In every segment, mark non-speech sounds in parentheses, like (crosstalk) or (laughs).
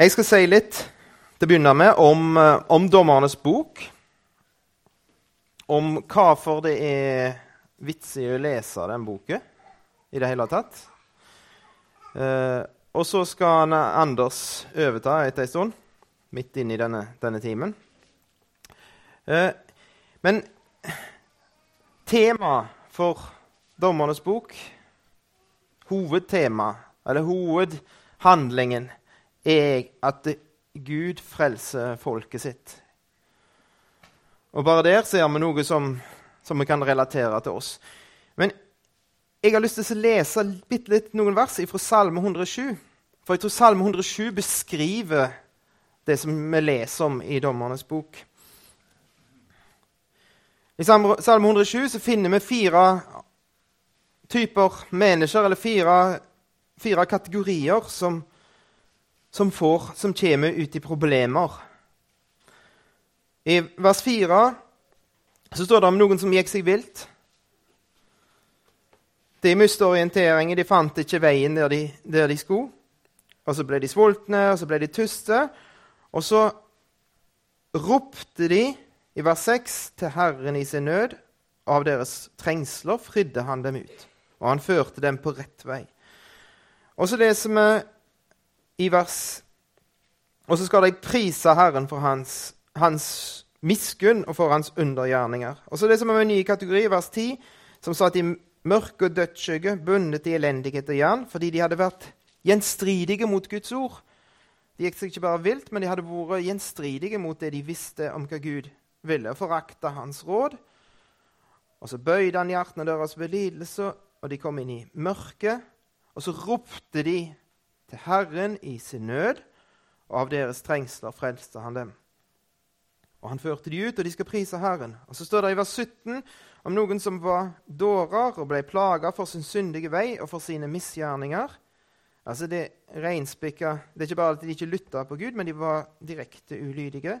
Jeg skal si litt til å begynne med om, eh, om Dommernes bok. Om hvorfor det er vitsig å lese den boka i det hele tatt. Eh, og så skal Anders overta etter en stund, midt inne i denne, denne timen. Eh, men tema for Dommernes bok, hovedtema, eller hovedhandlingen, er at Gud frelser folket sitt. Og bare der ser vi noe som, som vi kan relatere til oss. Men jeg har lyst til å lese litt, litt noen vers fra Salme 107. For jeg tror Salme 107 beskriver det som vi leser om i Dommernes bok. I Salme 107 så finner vi fire typer mennesker, eller fire, fire kategorier, som som, får, som kommer ut i problemer. I vers 4 så står det om noen som gikk seg vilt. De mistet orienteringen, de fant ikke veien der de, der de skulle. Og så ble de sultne, og så ble de tyste. Og så ropte de i vers 6 til Herren i sin nød. Av deres trengsler fridde han dem ut, og han førte dem på rett vei. Og så leser vi i vers Og så skal de prise Herren for hans, hans miskunn og for hans undergjerninger. Og så det som er med en ny kategori, vers 10, som sa at de mørke og dødsskygge, bundet i elendighet og jern, fordi de hadde vært gjenstridige mot Guds ord. De gikk seg ikke bare vilt, men de hadde vært gjenstridige mot det de visste om hva Gud ville, forakta hans råd. Og så bøyde han hjertene deres ved lidelse, og de kom inn i mørket. Og så ropte de til Herren i sin nød, og av deres trengsler frelste han dem. Og han førte de ut, og de skal prise Herren. Og Så står det i vers 17 om noen som var dårer og ble plaga for sin syndige vei og for sine misgjerninger. Altså Det Det er ikke bare at de ikke lytta på Gud, men de var direkte ulydige.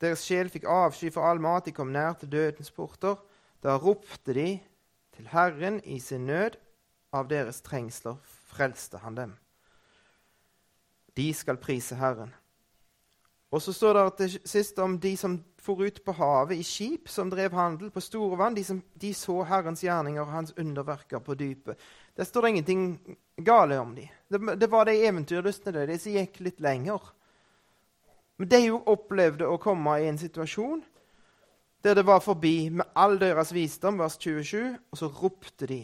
Deres sjel fikk avsky for all mat, de kom nær til dødens porter. Da ropte de til Herren i sin nød. Av deres trengsler frelste han dem. De skal prise Herren. Og så står det til sist om de som for ut på havet i skip, som drev handel på store vann. De, som, de så Herrens gjerninger og hans underverker på dypet. Der står det ingenting gale om dem. Det, det var de eventyrlystne, de som gikk litt lenger. Men de jo opplevde å komme i en situasjon der det var forbi med all deres visdom, vers 27, og så ropte de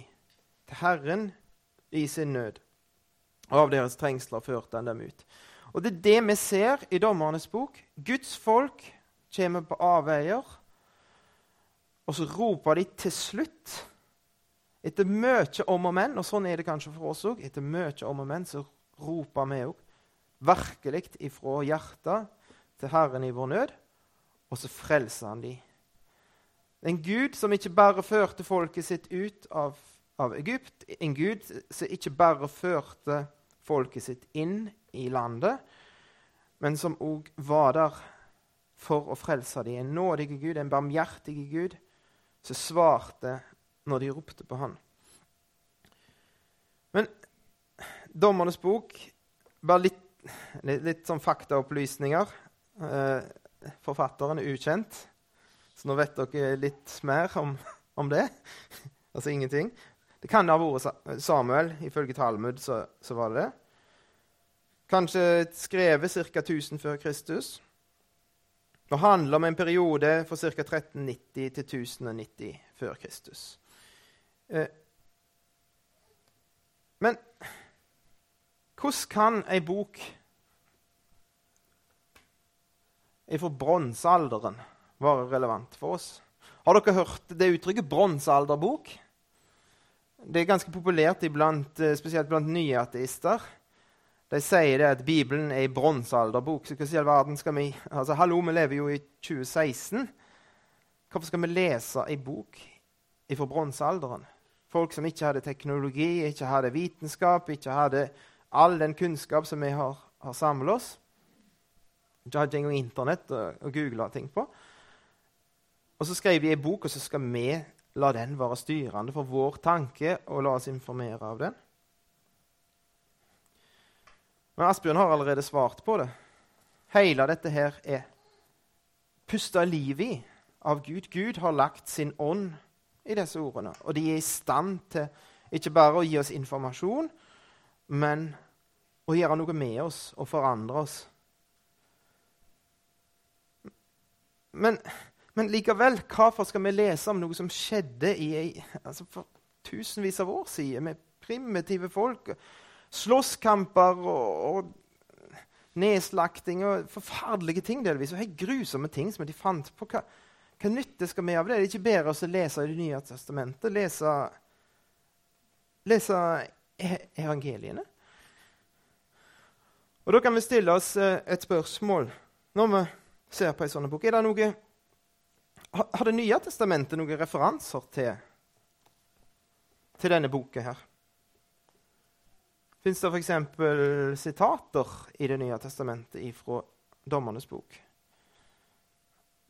til Herren i sin nød. Og av deres trengsler førte han dem ut. Og Det er det vi ser i Dommernes bok. Guds folk kommer på avveier, og så roper de til slutt Etter mye om og men, og sånn er det kanskje for oss òg, etter mye om og men, så roper vi òg virkelig ifra hjertet til Herren i vår nød, og så frelser han de. En Gud som ikke bare førte folket sitt ut av, av Egypt, en Gud som ikke bare førte folket sitt inn i landet, men som òg var der for å frelse dem. En nådig Gud, en barmhjertig Gud, som svarte når de ropte på han. Men Dommernes bok Bare litt, litt, litt sånn faktaopplysninger. Eh, forfatteren er ukjent, så nå vet dere litt mer om, om det. (laughs) altså ingenting. Det kan ha vært Samuel. Ifølge Talmud så, så var det det. Kanskje skrevet ca. 1000 før Kristus. Det handler om en periode fra ca. 1390 til 1090 før Kristus. Eh, men hvordan kan ei bok fra bronsealderen være relevant for oss? Har dere hørt det uttrykket 'bronsealderbok'? Det er ganske populært iblant, eh, spesielt blant nye ateister. De sier det at Bibelen er ei bronsealderbok. Så hva i verden skal vi altså, Hallo, vi lever jo i 2016. Hvorfor skal vi lese ei bok fra bronsealderen? Folk som ikke hadde teknologi, ikke hadde vitenskap, ikke hadde all den kunnskap som vi har, har samlet oss. Ikke hadde engang Internett å google ting på. Og så skrev de ei bok, og så skal vi la den være styrende for vår tanke og la oss informere av den. Men Asbjørn har allerede svart på det. Hele dette her er pusta liv i av Gud. Gud har lagt sin ånd i disse ordene, og de er i stand til ikke bare å gi oss informasjon, men å gjøre noe med oss og forandre oss. Men, men likevel, hvorfor skal vi lese om noe som skjedde i, altså for tusenvis av år siden, med primitive folk? Slåsskamper og, og nedslakting og forferdelige ting delvis. Og helt grusomme ting som de fant på. Hva, hva nytte skal vi av det? Det er ikke bedre å lese i Det nye testamentet, lese, lese e-, evangeliene. Og Da kan vi stille oss eh, et spørsmål når vi ser på en sånn bok. Er det noe, har Det nye testamentet noen referanser til, til denne boka her? Fins det f.eks. sitater i Det nye testamentet fra Dommernes bok?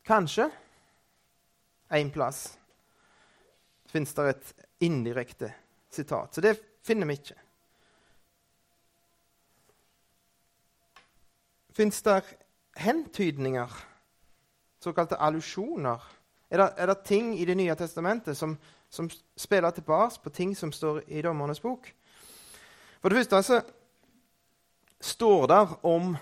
Kanskje én plass fins det et indirekte sitat. Så det finner vi ikke. Fins det hentydninger, såkalte allusjoner? Er er det, ting i Det nye testamentet som, som spiller tilbake på ting som står i Dommernes bok? For det første så står det om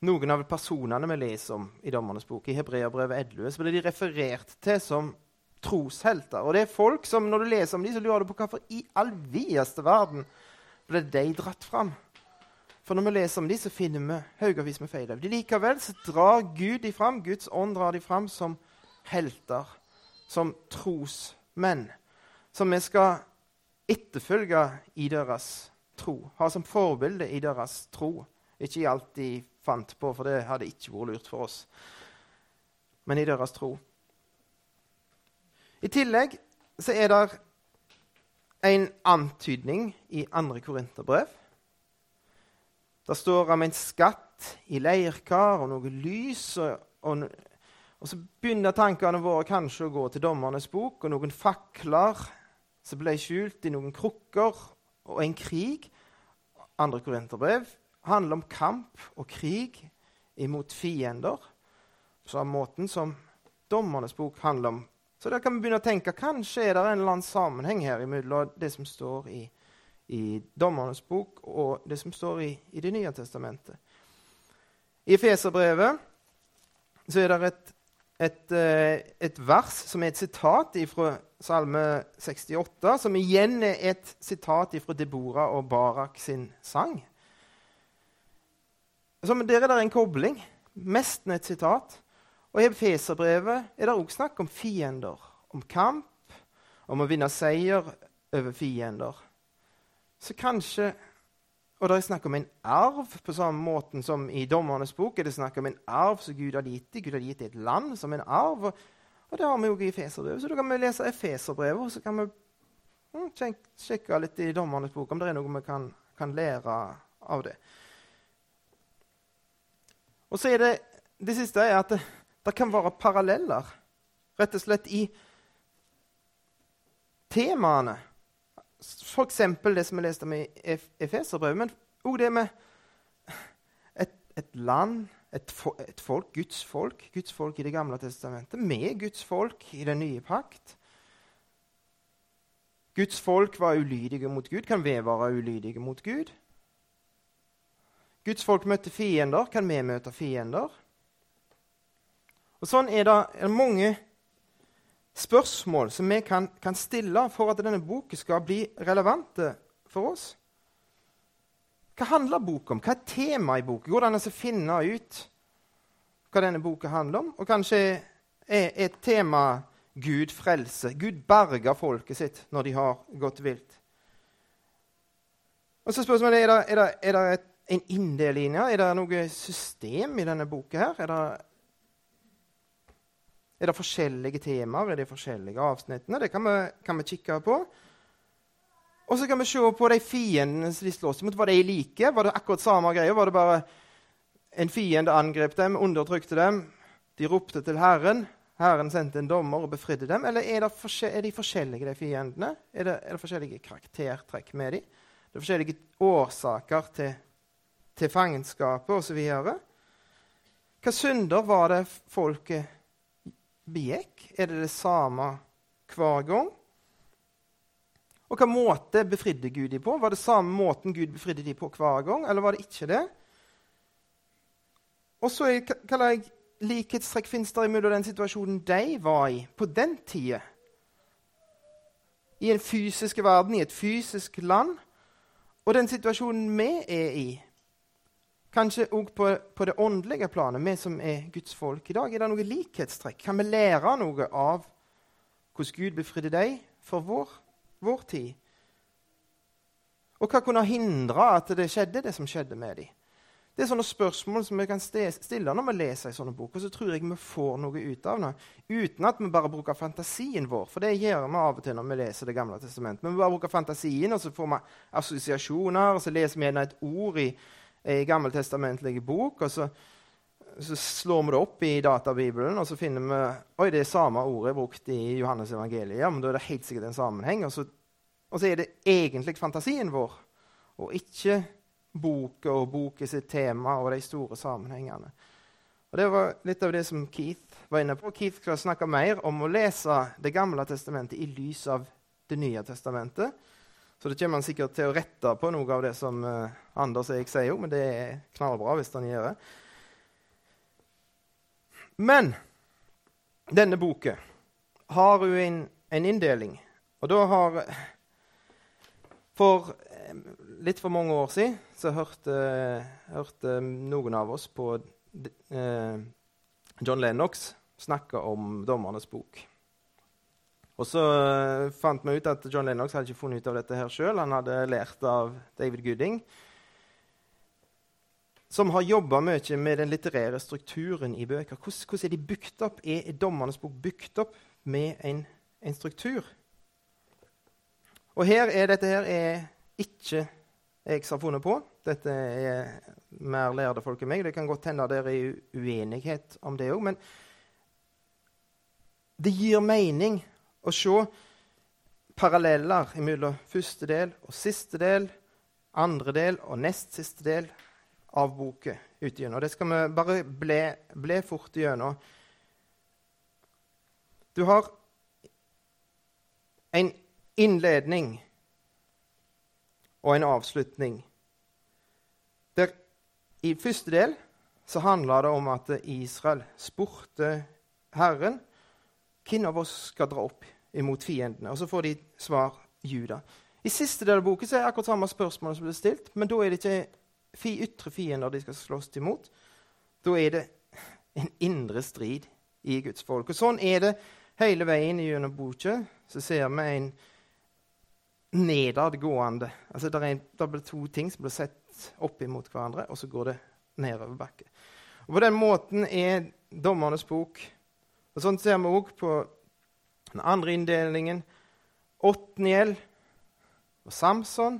noen av personene vi leser om i Dommernes bok. I Hebreabrevet 11 så blir de referert til som troshelter. Og det er folk som, Når du leser om dem, så lurer du på hvorfor i all videste verden ble de dratt fram. For når vi leser om dem, så finner vi haugevis med feil. Likevel så drar Gud de fram, Guds ånd drar de fram som helter, som trosmenn, som vi skal etterfølge i deres tro. Ha som forbilde i deres tro. Ikke i alt de fant på, for det hadde ikke vært lurt for oss. Men i deres tro. I tillegg så er det en antydning i andre korinterbrev. Det står om en skatt i leirkar og noe lys. Og, og, og, så begynner tankene våre kanskje å gå til Dommernes bok og noen fakler som ble skjult i noen krukker, og en krig andre korinterbrev handler om kamp og krig imot fiender. På samme måten som Dommernes bok handler om. Så da kan vi begynne å tenke kanskje er det en eller annen sammenheng her mellom det som står i, i Dommernes bok, og det som står i, i Det nye testamentet. I Feserbrevet så er det et, et, eh, et, vers som er et sitat fra Salme 68, som igjen er et sitat fra Deborah og Barak sin sang. Så Der er det en kobling. Nesten et sitat. Og I Feserbrevet er det òg snakk om fiender, om kamp, om å vinne seier over fiender. Så kanskje Og det er snakk om en arv, på samme måte som i Dommernes bok. er det snakk om en arv som Gud har gitt Gud har gitt et land som en arv. Og, og det har vi jo i Efeserbrevet. Så da kan vi lese Efeserbrevet, og så kan vi mm, sjekke litt i Dommernes bok om det er noe vi kan, kan lære av det. Og så er det, det siste er at det, det kan være paralleller, rett og slett, i temaene. F.eks. det som vi leste om i Efeserbrevet, men òg det med et, et land, et, et, folk, Guds folk, Guds folk i Det gamle testamentet, med Guds folk i den nye pakt. Guds folk var ulydige mot Gud. Kan vi være ulydige mot Gud? Guds folk møtte fiender. Kan vi møte fiender? Og Sånn er det, er mange spørsmål som vi kan, kan, stille for at denne boken skal bli relevante for oss. Hva handler boka om? Hva er temaet i boken? Går det an finne ut hva denne boka handler om? Og kanskje er et tema Gud frelse. Gud berger folket sitt når de har gått vilt. Og så spørsmålet er det, er det, er det et en inndelinje? Er det noe system i denne boka her? Er det, er det forskjellige temaer i de forskjellige avsnittene? Det kan vi, kan vi kikke på. Og så kan vi se på de fiendene som de slåss mot. Var de like? Var det akkurat samme greia? Var det bare en fiende angrep dem, undertrykte dem, de ropte til Herren, Herren sendte en dommer og befridde dem? Eller er, er de forskjellige, de fiendene? Er det, er det forskjellige karaktertrekk med dem? Det er forskjellige årsaker til til fangenskapet osv. Hva synder var det folket begikk? Er det det samme hver gang? Og hva måte befridde Gud dem på? Var det samme måten Gud befridde dem på hver gang, eller var det ikke det? Og så kaller jeg likhetstrekk fins der imellom den situasjonen de var i på den tida, i en fysisk verden, i et fysisk land, og den situasjonen vi er i. Kanskje òg på, på, det åndelige planet, vi som er Guds folk i dag. Er det noe likhetstrekk? Kan vi lære noe av hvordan Gud befridde deg for vår, vår tid? Og hva kunne hindre at det skjedde, det som skjedde med dem? Det er sånne spørsmål som vi kan stille når vi leser en sånn bok. Og så tror jeg vi får noe ut av det, uten at vi bare bruker fantasien vår. For det gjør vi av og til når vi leser Det gamle testamentet. Men vi bare bruker fantasien, og så får vi assosiasjoner, og så leser vi gjerne et ord i ei gammeltestamentlig bok, og så, så, slår vi det opp i databibelen, og så finner vi oi, det er samme ordet brukt i Johannes evangeliet. Ja, men da er det helt sikkert en sammenheng. Og så, og så er det egentlig fantasien vår, og ikke boka og boka sitt tema og de store sammenhengene. Og Det var litt av det som Keith var inne på. Keith skal snakke mer om å lese Det gamle testamentet i lys av Det nye testamentet. Så det kommer han sikkert til å rette på noe av det som uh, Anders og jeg sier, men det er knallbra hvis han gjør det. Men denne boka har jo en, en inndeling. Og da har For litt for mange år siden så hørte, hørte noen av oss på eh, John Lennox snakke om Dommernes bok. Og så uh, fant vi ut at John Lennox hadde ikke funnet ut av dette her sjøl. Han hadde lært av David Gooding, som har jobba mye med den litterære strukturen i bøker. Hvordan, hvordan er de bygd opp? Er Dommernes bok bygd opp med en, en, struktur? Og her er dette her er ikke jeg som har funnet på. Dette er mer lærde folk enn meg. Det kan godt hende det er uenighet om det òg. Men det gir mening å se paralleller mellom første del og siste del, andre del og nest siste del av boka utigjennom. Det skal vi bare ble, ble fort gjennom. Du har en innledning og en avslutning. Der, I første del så handla det om at Israel spurte Herren hvem av oss skal dra opp imot fiendene. Og så får de svar Juda. I siste del av boken er det akkurat samme spørsmål som ble stilt, men da er det ikke fi ytre fiender de skal slåss imot. Da er det en indre strid i Guds folk. Og Sånn er det hele veien gjennom boka. Så ser vi en nedadgående. Altså, det blir to ting som blir sett opp imot hverandre, og så går det nedover bakke. Og På den måten er Dommernes bok og Sånn ser vi òg på den andre inndelingen. Otniel og Samson.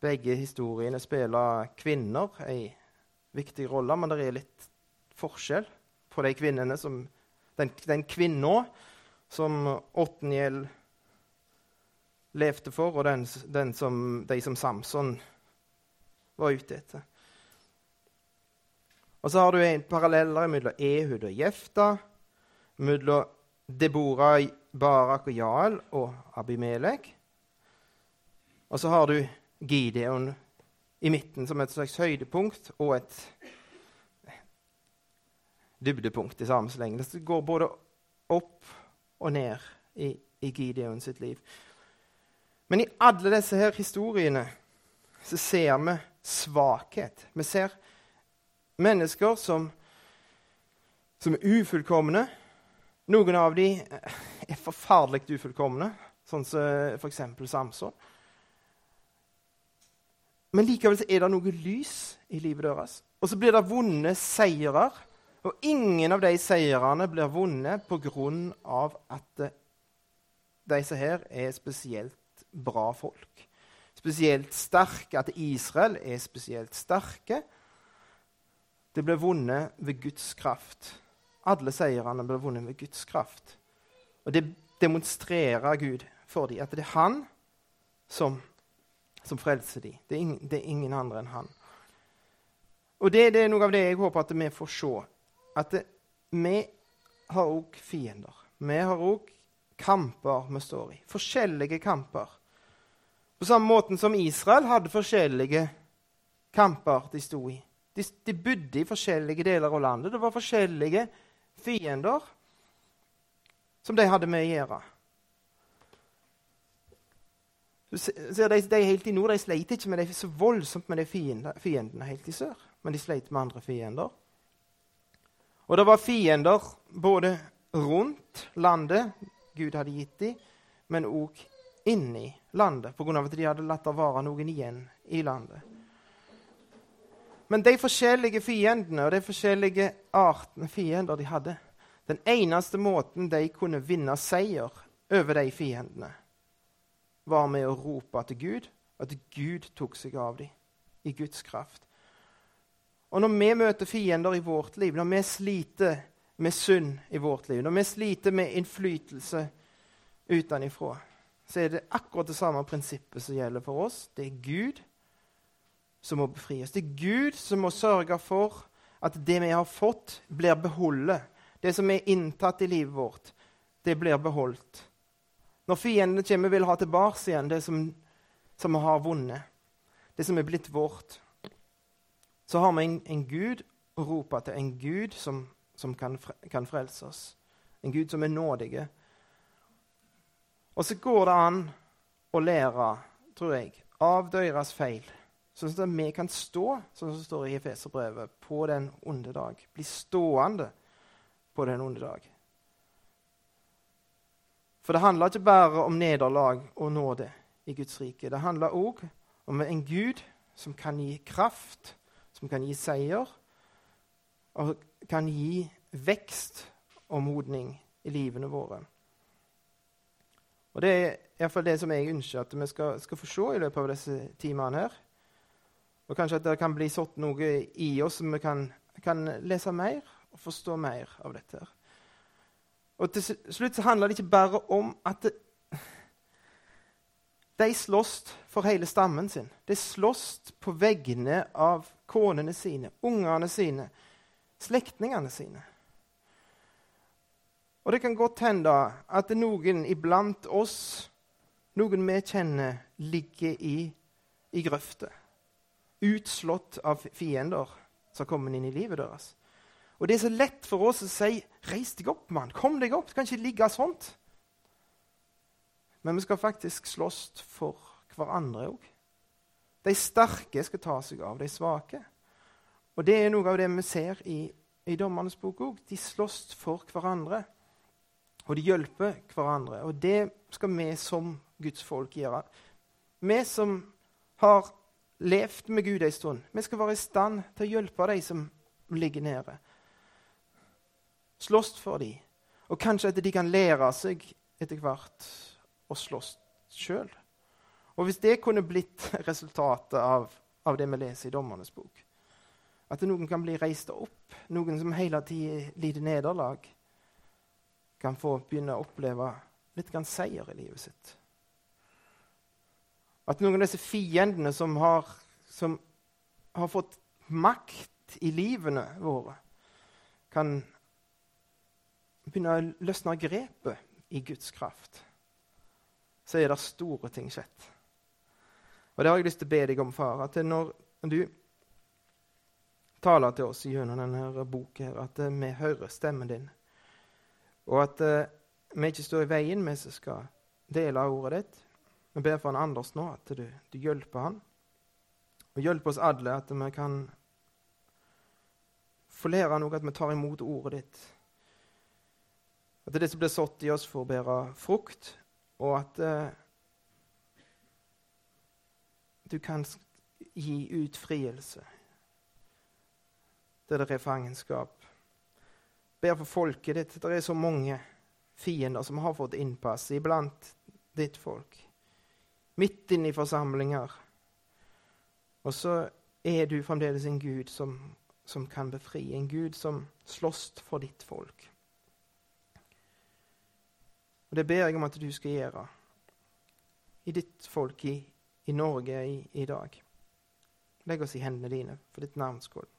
Begge historiene spiller kvinner en viktig rolle, men det er litt forskjell på de kvinnene som, den, den kvinna som Otniel levde for, og den, den som, de som Samson var ute etter. Og så har du en paralleller mellom Ehud og Jefta, mellom Deborah, Barak og Jael og Abimelek. Og så har du Gideon i midten som et slags høydepunkt og et dybdepunkt i samme sleng. Det går både opp og ned i, i Gideon sitt liv. Men i alle disse her historiene så ser vi svakhet. Vi ser mennesker som, som er ufullkomne. Noen av dem er forferdelig ufullkomne, sånn som f.eks. Samson. Men likevel er det noe lys i livet deres. Og så blir det vunnet seirer. Og ingen av de seirene blir vunnet pga. at disse her er spesielt bra folk. Spesielt sterke. At Israel er spesielt sterke. Det blir vunnet ved Guds kraft. Alle seirene ble vunnet med Guds kraft. Og det demonstrerer Gud for dem, at det er han som, som frelser dem. Det, det er, ingen andre enn han. Og det, det, er noe av det jeg håper at vi får se. At det, vi har òg fiender. Vi har òg kamper vi står i. Forskjellige kamper. På samme måte som Israel hadde forskjellige kamper de sto i. De, de bodde i forskjellige deler av landet. Det var forskjellige fiender som de hadde med å gjøre. Så de, de helt i nord de sleit ikke med det så voldsomt med de fiendene helt i sør, men de sleit med andre fiender. Og det var fiender både rundt landet Gud hadde gitt dem, men òg inni landet, pga. at de hadde latt det være noen igjen i landet. Men de forskjellige fiendene og de forskjellige artene fiender de hadde, den eneste måten de kunne vinne seier over de fiendene, var med å rope til Gud, at Gud tok seg av dem i Guds kraft. Og når vi møter fiender i vårt liv, når vi sliter med synd i vårt liv, når vi sliter med innflytelse utenfra, så er det akkurat det samme prinsippet som gjelder for oss. Det er Gud som må befries. Det er Gud som må sørge for at det vi har fått, blir beholdet. Det som er inntatt i livet vårt, det blir beholdt. Når fiendene kommer, vil ha tilbake igjen det som, vi har vunnet, det som er blitt vårt, så har vi en, en Gud å rope til, en Gud som, som kan, kan, frelse oss, en Gud som er nådig. Og så går det an å lære, tror jeg, av deres feil. Sånn at vi kan stå, sånn som det står i Efeserbrevet, på den onde dag. Bli stående på den onde dag. For det handler ikke bare om nederlag og nåde i Guds rike. Det handler òg om en Gud som kan gi kraft, som kan gi seier, og kan gi vekst og modning i livene våre. Og Det er iallfall det som jeg ønsker at vi skal, skal få se i løpet av disse timene. her. Og kanskje at det kan bli sådd noe i oss som vi kan, kan, lese mer og forstå mer av dette. her. Og til slutt så handler det ikke bare om at det, de slåss for hele stammen sin. De slåss på vegne av konene sine, ungene sine, slektningene sine. Og det kan godt hende at noen iblant oss, noen vi kjenner, ligger i, i grøfta utslått av fiender som kommer inn i livet deres. Og Det er så lett for oss å si 'Reis deg opp, mann. Kom deg opp. Du kan ikke ligge sånt.' Men vi skal faktisk slåss for hverandre òg. De sterke skal ta seg av de svake. Og det er noe av det vi ser i, i Dommernes bok òg. De slåss for hverandre. Og de hjelper hverandre. Og det skal vi som Guds folk gjøre. Vi som har levd med Gud en stund. Vi skal være i stand til å hjelpe de som ligger nede. Slåss for dem. Og kanskje at de kan lære seg etter hvert å slåss sjøl. Og hvis det kunne blitt (laughs) resultatet av, av, det vi leser i Dommernes bok, at noen kan bli reist opp, noen som hele tida lider nederlag, kan få begynne å oppleve litt grann seier i livet sitt. At noen av disse fiendene som har, som har fått makt i livene våre, kan begynne å løsne grepet i Guds kraft, så er det store ting skjedd. Og det har jeg lyst til å be deg om, far, at når du taler til oss gjennom denne boka, at vi hører stemmen din, og at uh, vi ikke står i veien, vi som skal dele ordet ditt, vi ber for han Anders nå, at du, du hjelper han. Og hjelper oss alle at vi kan få lære noe, at vi tar imot ordet ditt. At det som blir sådd i oss, får bære frukt, og at eh, du kan gi ut frielse der det er fangenskap. Ber for folket ditt. Det er så mange fiender som har fått innpass iblant ditt folk midt inne i forsamlinger. Og så er du fremdeles en Gud som, som kan befri, en Gud som slåss for ditt folk. Og Det ber jeg om at du skal gjøre i ditt folk i, i Norge i, i dag. Legg oss i hendene dine for ditt navns skyld.